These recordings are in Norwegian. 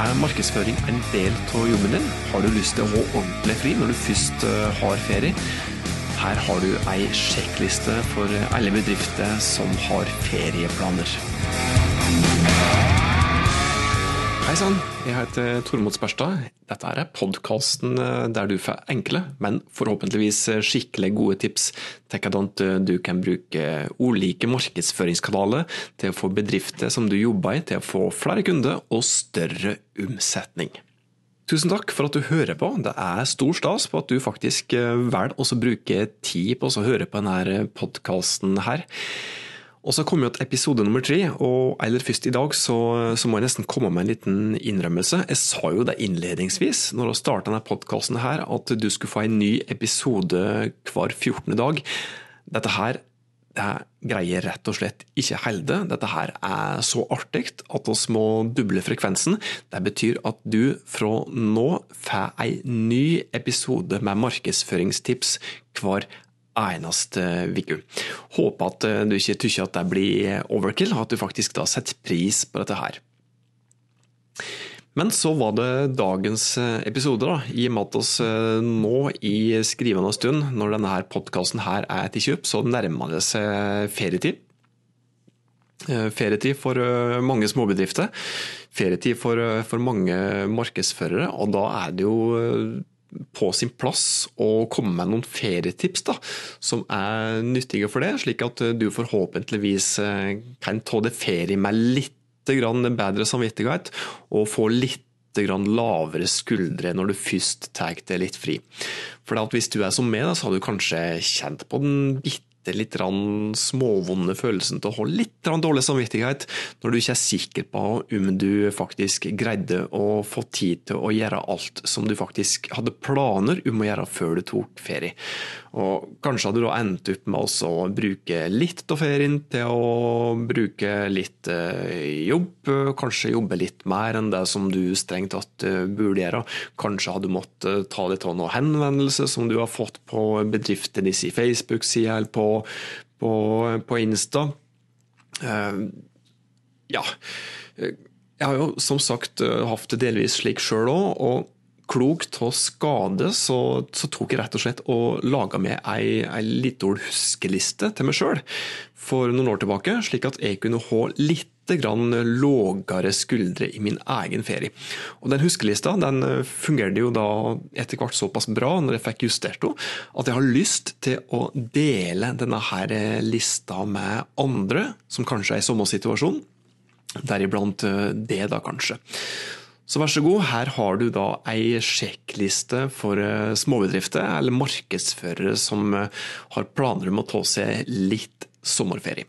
Er markedsføring en del av jobben din? Har du lyst til å ha ordentlig fri når du først eh, har ferie? Her har du ei sjekkliste for alle bedrifter som har ferieplaner. Hei sann, jeg heter Tormod Sperstad. Dette er podkasten eh, der du får enkle, men forhåpentligvis skikkelig gode tips til hvordan du kan bruke ulike markedsføringskanaler til å få bedrifter som du jobber i, til å få flere kunder og større omsetning. Tusen takk for at du hører på. Det er stor stas på at du faktisk eh, velger å bruke tid på å høre på denne podkasten her. Og så kom jo et episode nummer tre, og aller først i dag så, så, må jeg nesten komme med en liten innrømmelse. Jeg sa jo det innledningsvis når vi starta denne podkasten her, at du skulle få en ny episode hver 14. dag. Dette her det greier rett og slett ikke holde. Dette her er så artig at vi må duble frekvensen. Det betyr at du fra nå får en ny episode med markedsføringstips hver eneste uke. Håper at eh, du ikke tykker at det blir overkill, og at du faktisk da setter pris på dette her. Men så var det dagens eh, episode, da, i og med at eh, nå i skrivende stund, når denne podkasten her er til kjøp, så nærmer det seg ferietid. Ferietid for mange småbedrifter. Ferietid for, for mange markedsførere, og da er det jo på sin plass å komme med noen ferietips da, som er nyttige for det, slik at du forhåpentligvis eh, kan ta det ferie med litt bedre samvittighet og få litt lavere skuldre når du først tar deg litt fri. For Hvis du er som meg, så har du kanskje kjent på den bitte bitte litt småvonde følelsen til å ha litt dårlig samvittighet når du ikke er sikker på om du faktisk greide å få tid til å gjøre alt som du faktisk hadde planer om å gjøre før du tok ferie. Og Kanskje hadde du da endt opp med å bruke litt av ferien til å bruke litt eh, jobb, kanskje jobbe litt mer enn det som du strengt tatt eh, burde gjøre. Kanskje hadde du måttet ta deg av noen henvendelser som du har fått på bedriften din Facebook-side eller på på, på Insta. Uh, ja. Jeg har jo som sagt eh, hatt det delvis slik sjøl òg, klokt av skade så, så, tok jeg rett og slett og laga meg ei, ei lita huskeliste til meg sjøl for noen år tilbake, slik at jeg kunne ha litt grann lågere skuldre i min egen ferie. Og Den huskelista den eh, fungerte jo da etter hvert såpass bra når jeg fikk justert henne, at jeg har lyst til å dele denne her eh, lista med andre som kanskje er i samme situasjon. Deriblant eh, det, da kanskje. Så vær så god, her har du da ei sjekkliste for småbedrifter eller markedsførere som har planer om å ta seg litt sommerferie.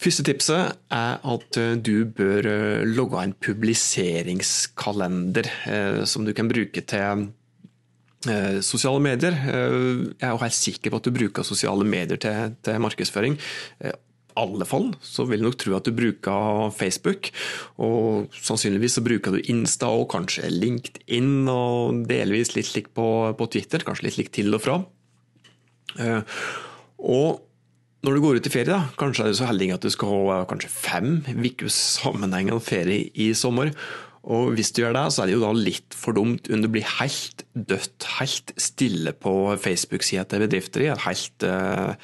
Første tipset er at eh, du bør eh, logge en publiseringskalender eh, som du kan bruke til sosiale medier. Jeg er helt sikker på at du bruker sosiale medier til, til markedsføring. I alle fall så vil jeg nok tro at du bruker Facebook, og sannsynligvis så bruker du Insta og kanskje LinkedIn og delvis litt slik på, på Twitter, kanskje litt slik til og fra. Og når du går ut i ferie, da, kanskje er du så heldig at du skal ha kanskje fem ukers sammenhengende ferie i sommer. Og Hvis du gjør det, så er det jo da litt for dumt om du blir helt dødt, helt stille på Facebook-sida til bedrifter. Helt, eh,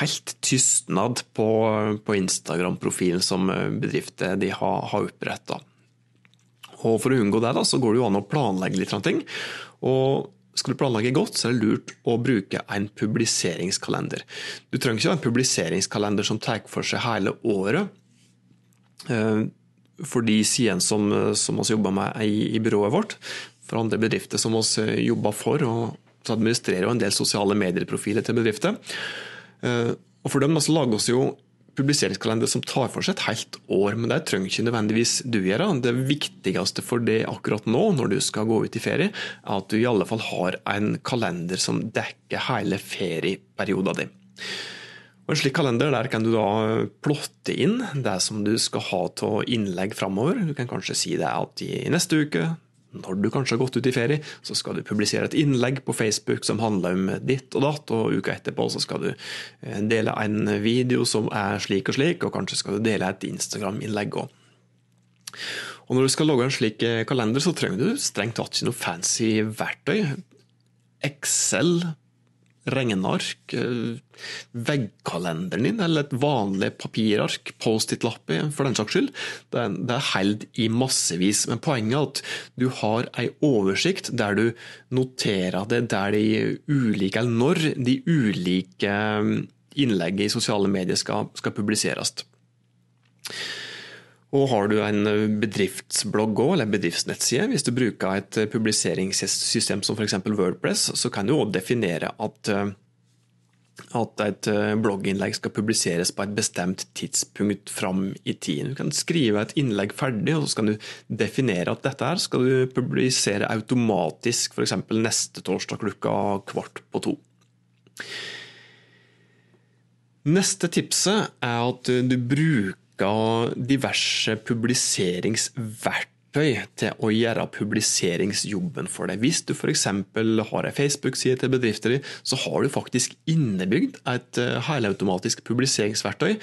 helt tystnad på, på Instagram-profilen som bedrifter de har, har oppretta. Og For å unngå det da, så går det jo an å planlegge litt. Ting. Og skal du planlegge godt, så er det lurt å bruke en publiseringskalender. Du trenger ikke ha en publiseringskalender som tar for seg hele året. Eh, for de sidene som, som vi jobber med i, i, byrået vårt, for andre bedrifter som vi jobber for, og så administrerer en del sosiale medieprofiler til bedrifter. Eh, og For dem så lager vi jo publiseringskalender som tar for seg et helt år, men det trenger ikke nødvendigvis du gjøre. Det viktigste for det akkurat nå, når du skal gå ut i ferie, er at du i alle fall har en kalender som dekker hele ferieperioden din. Og En slik kalender der kan du da plotte inn det som du skal ha av innlegg framover. Du kan kanskje si det at i neste uke, når du kanskje har gått ut i ferie, så skal du publisere et innlegg på Facebook som handler om ditt og datt, og uka etterpå så skal du eh, dele en video som er slik og slik, og kanskje skal du dele et Instagram-innlegg òg. Og Når du skal logge en slik kalender, så trenger du strengt tatt ikke noe fancy verktøy. Excel, regneark, veggkalenderen din eller et vanlig papirark, Post-It-lapp for den saks skyld. Det, er held i massevis. Men poenget er at du har ei oversikt der du noterer det der de ulike, eller når de ulike innlegget i sosiale medier skal, skal publiseres. Og har du en bedriftsblogg òg, eller bedriftsnettside, hvis du bruker et publiseringssystem som f.eks. Wordpress, så kan du òg definere at, at et blogginnlegg skal publiseres på et bestemt tidspunkt fram i tid. Du kan skrive et innlegg ferdig, og så skal du definere at dette her skal du publisere automatisk f.eks. neste torsdag klokka kvart på to. Neste tipset er at du bruker diverse publiseringsverktøy til å gjøre publiseringsjobben for deg. Hvis du f.eks. har en Facebook-side til bedrifter, så har du faktisk innebygd et eh, helautomatisk publiseringsverktøy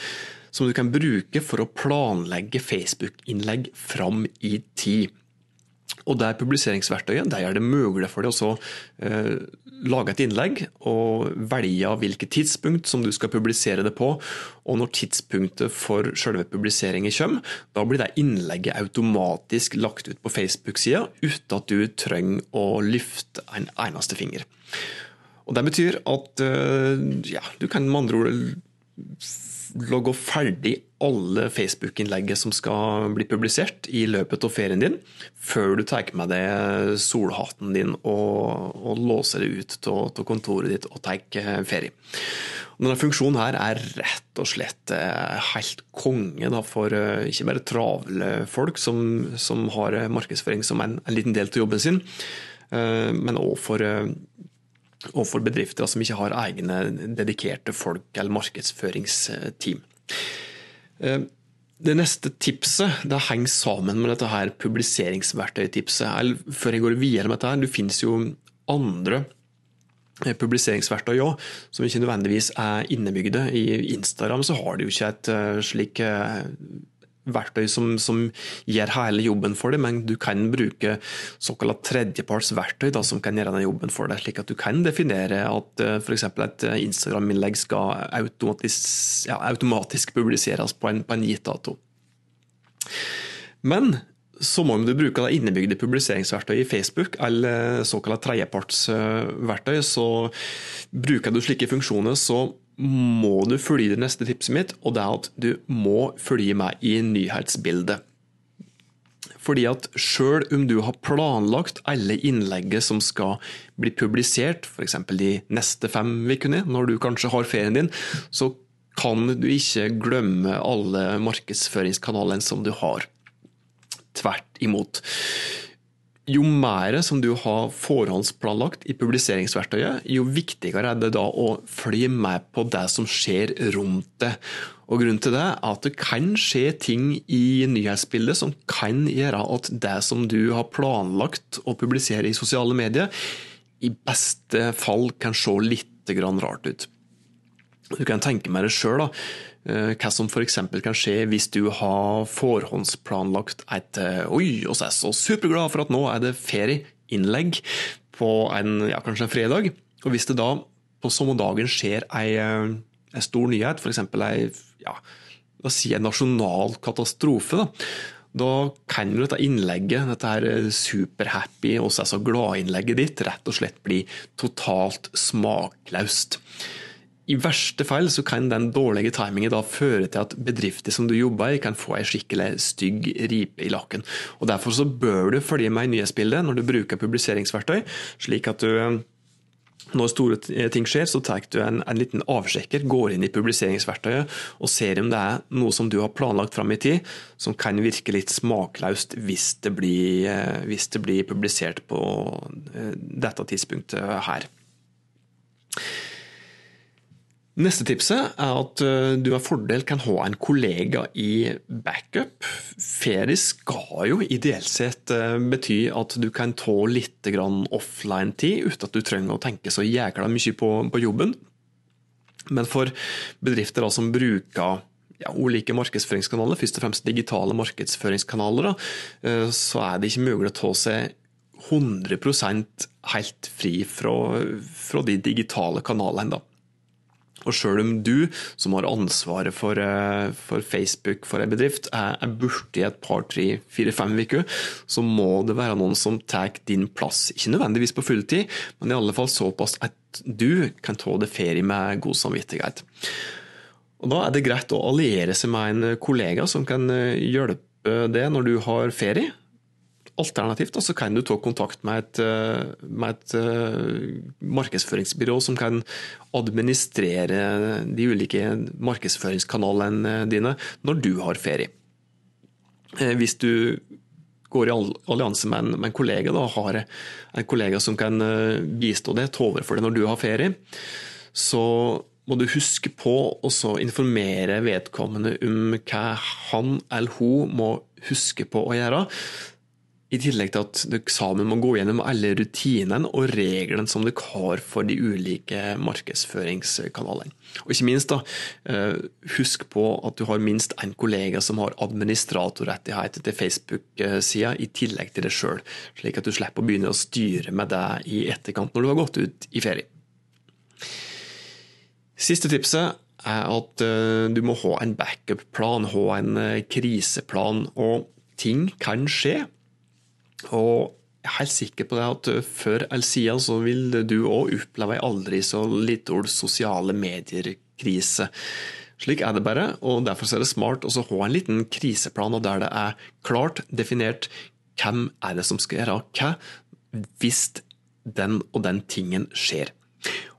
som du kan bruke for å planlegge Facebook-innlegg fram i tid. Og det publiseringsverktøyet det gjør det mulig for deg å eh, lage et innlegg og velge hvilket tidspunkt som du skal publisere det på. Og når tidspunktet for selve publiseringen kommer, da blir det innlegget automatisk lagt ut på Facebook-sida uten at du trenger å løfte en eneste finger. Og Det betyr at eh, ja, du kan med andre ord logge ferdig alle Facebook-innlegget som skal bli publisert i løpet av ferien din, før du tar med deg solhatten din og, og låser det ut av kontoret ditt og tar ferie. Denne funksjonen her er rett og slett eh, helt konge da, for eh, ikke bare travle folk som, som har markedsføring som en, en, liten del av jobben sin, eh, men òg for og for bedrifter som ikke har egne dedikerte folk eller markedsføringsteam. Eh, det neste tipset det henger sammen med dette her publiseringsverktøytipset. Før jeg går videre med dette, her, det finnes jo andre eh, publiseringsverktøy òg, som ikke nødvendigvis er innebygde. I Instagram så har de jo ikke et eh, slik verktøy som, som, gjør hele jobben for deg, men du kan bruke såkalt tredjepartsverktøy da, som kan gjøre den jobben for deg. slik at du kan definere at uh, f.eks. et eh, Instagram-innlegg skal automatisk, ja, automatisk publiseres på en, på en, gitt dato. Men så må du bruke det innebygde publiseringsverktøy i Facebook, eller såkalt tredjepartsverktøy. Så bruker du slike funksjoner, så må du følge det neste tipset mitt, og det er at du må følge meg i nyhetsbildet. Fordi at sjøl om du har planlagt alle innlegget som skal bli publisert, f.eks. de neste fem ukene, når du kanskje har ferien din, så kan du ikke glemme alle markedsføringskanalene som du har. Tvert imot jo mer som du har forhåndsplanlagt i publiseringsverktøyet, jo viktigere er det da å følge med på det som skjer rundt det. Og Grunnen til det er at det kan skje ting i nyhetsbildet som kan gjøre at det som du har planlagt å publisere i sosiale medier, i beste fall kan se litt rart ut. Du kan tenke meg det sjøl. Eh, hva som f.eks. kan skje hvis du har forhåndsplanlagt et eh, Oi, oss er så superglad for at nå er det ferieinnlegg på en, ja, kanskje en fredag. Og hvis det da på samme dagen skjer ei, eh, ei stor nyhet, f.eks. ei ja, la oss si en nasjonal katastrofe, da, da kan jo dette innlegget, dette her superhappy og så glad-innlegget ditt, rett og slett bli totalt smakløst. I verste fall så kan den dårlige timingen da føre til at bedrifter som du jobber i, kan få en skikkelig stygg ripe i lakken. Og Derfor så bør du følge med i nyhetsbildet når du bruker publiseringsverktøy, slik at du når store ting skjer, så tar du en, en, liten avsjekker, går inn i publiseringsverktøyet og ser om det er noe som du har planlagt fram i tid, som kan virke litt smakløst hvis det blir, eh, hvis det blir publisert på eh, dette tidspunktet her. Neste tipset er at eh, du med fordel kan ha en kollega i backup. Ferie skal jo ideelt sett eh, bety at du kan ta litt offline-tid uten at du trenger å tenke så jækla mye på, på jobben. Men for bedrifter som bruker ja, ulike markedsføringskanaler, først og fremst digitale markedsføringskanaler, da, så er det ikke mulig å ta seg 100 helt fri fra, fra de digitale kanalene. da. Og sjøl om du, som har ansvaret for, eh, for Facebook for en bedrift, er, er borte i et par, tre, fire, fem uker, så må det være noen som tar din plass. Ikke nødvendigvis på fulltid, men i alle fall såpass at du kan ta det ferie med god samvittighet. Og Da er det greit å alliere seg med en kollega som kan eh, hjelpe det når du har ferie. Alternativt så kan du ta kontakt med et, eh, med et uh, markedsføringsbyrå som kan administrere de ulike markedsføringskanalene dine når du har ferie. Uh, hvis du går i allianse med en, med en kollega, og har en kollega som kan bistå deg, ta over for deg når du har ferie, så må du huske på å informere vedkommende om hva han eller hun må huske på å gjøre. I tillegg til at dere sammen må gå gjennom alle rutinene og reglene som dere har for de ulike markedsføringskanalene. Og ikke minst, da, eh, husk på at du har minst én kollega som har administratorrettigheter til Facebook-sida, i tillegg til deg sjøl, slik at du slipper å begynne å styre med det i etterkant når du har gått ut i ferie. Siste tipset er at eh, du må ha en backup-plan, ha en eh, kriseplan. og Ting kan skje, og jeg er helt sikker på det at før eller siden så vil du òg oppleve ei aldri så liten sosiale medier-krise. Slik er det bare, og derfor er det smart å ha en liten kriseplan der det er klart definert hvem er det som skal gjøre hva hvis den og den tingen skjer.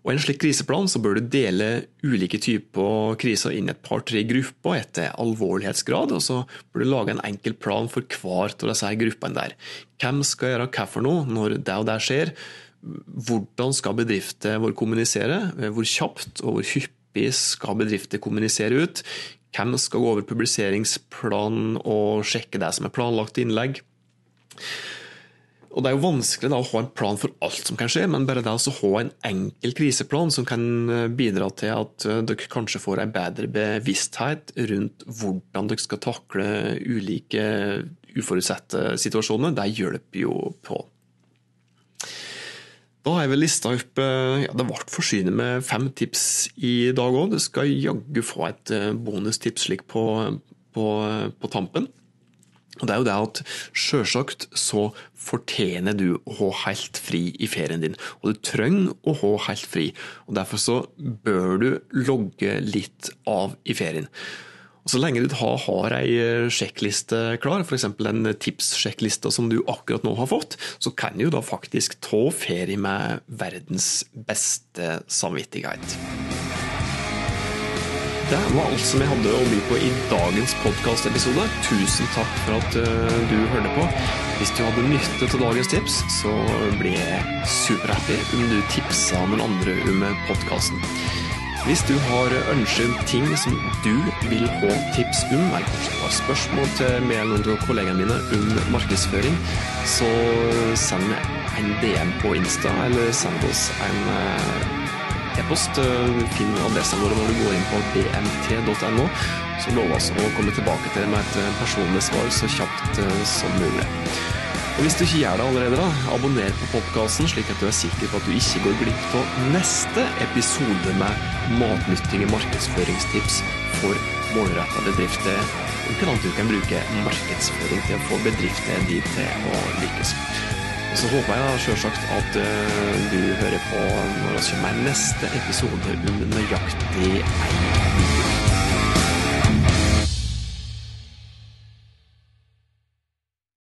Og I en slik kriseplan så bør du dele ulike typer kriser inn i et par-tre grupper etter alvorlighetsgrad. og Så bør du lage en enkel plan for hver av disse gruppene. der. Hvem skal gjøre hva for noe når det og det skjer? Hvordan skal bedrifter vår kommunisere? Hvor kjapt og hvor hyppig skal bedrifter kommunisere ut? Hvem skal gå over publiseringsplan og sjekke det som er planlagt innlegg? Og Det er jo vanskelig da, å ha en plan for alt som kan skje, men bare det å ha en enkel kriseplan som kan eh, bidra til at eh, dere kanskje får en bedre bevissthet rundt hvordan dere skal takle ulike uforutsette situasjoner, det hjelper jo på. Da har jeg vel lista opp eh, ja, Det ble forsynet med fem tips i dag òg. Du skal jaggu få et bonustips slik på, på, på tampen. Og det er jo det at Selvsagt så fortjener du å ha helt fri i ferien din, og du trenger å ha helt fri. og Derfor så bør du logge litt av i ferien. Og Så lenge du har, har ei sjekkliste klar, f.eks. en tipssjekkliste som du akkurat nå har fått, så kan du da faktisk ta ferie med verdens beste samvittighet. Det var alt som jeg hadde å by på i dagens podkastepisode. Tusen takk for at uh, du hørte på. Hvis du hadde nytte av dagens tips, så blir jeg superhappy om du tipsa noen andre om podkasten. Hvis du har ønsket ting som du vil ha tips om, eller kanskje har spørsmål til meg eller noen av kollegaene mine om markedsføring, så send meg en DM på Insta, eller send oss en uh, e-post. Eh, finn adressene våre når du går inn på bmt.no. Så lover oss å komme tilbake til deg med et eh, personlig svar så kjapt eh, som mulig. Og Hvis du ikke gjør det allerede, da, abonner på podkasten, slik at du er sikker på at du ikke går glipp av neste episode med matnyttige markedsføringstips for målretta bedrifter. Hvordan du kan bruke markedsføring til å få bedrifter dit til å lykkes. Så håper jeg selvsagt at uh, du hører på når vi kommer neste episode om nøyaktig ei uke.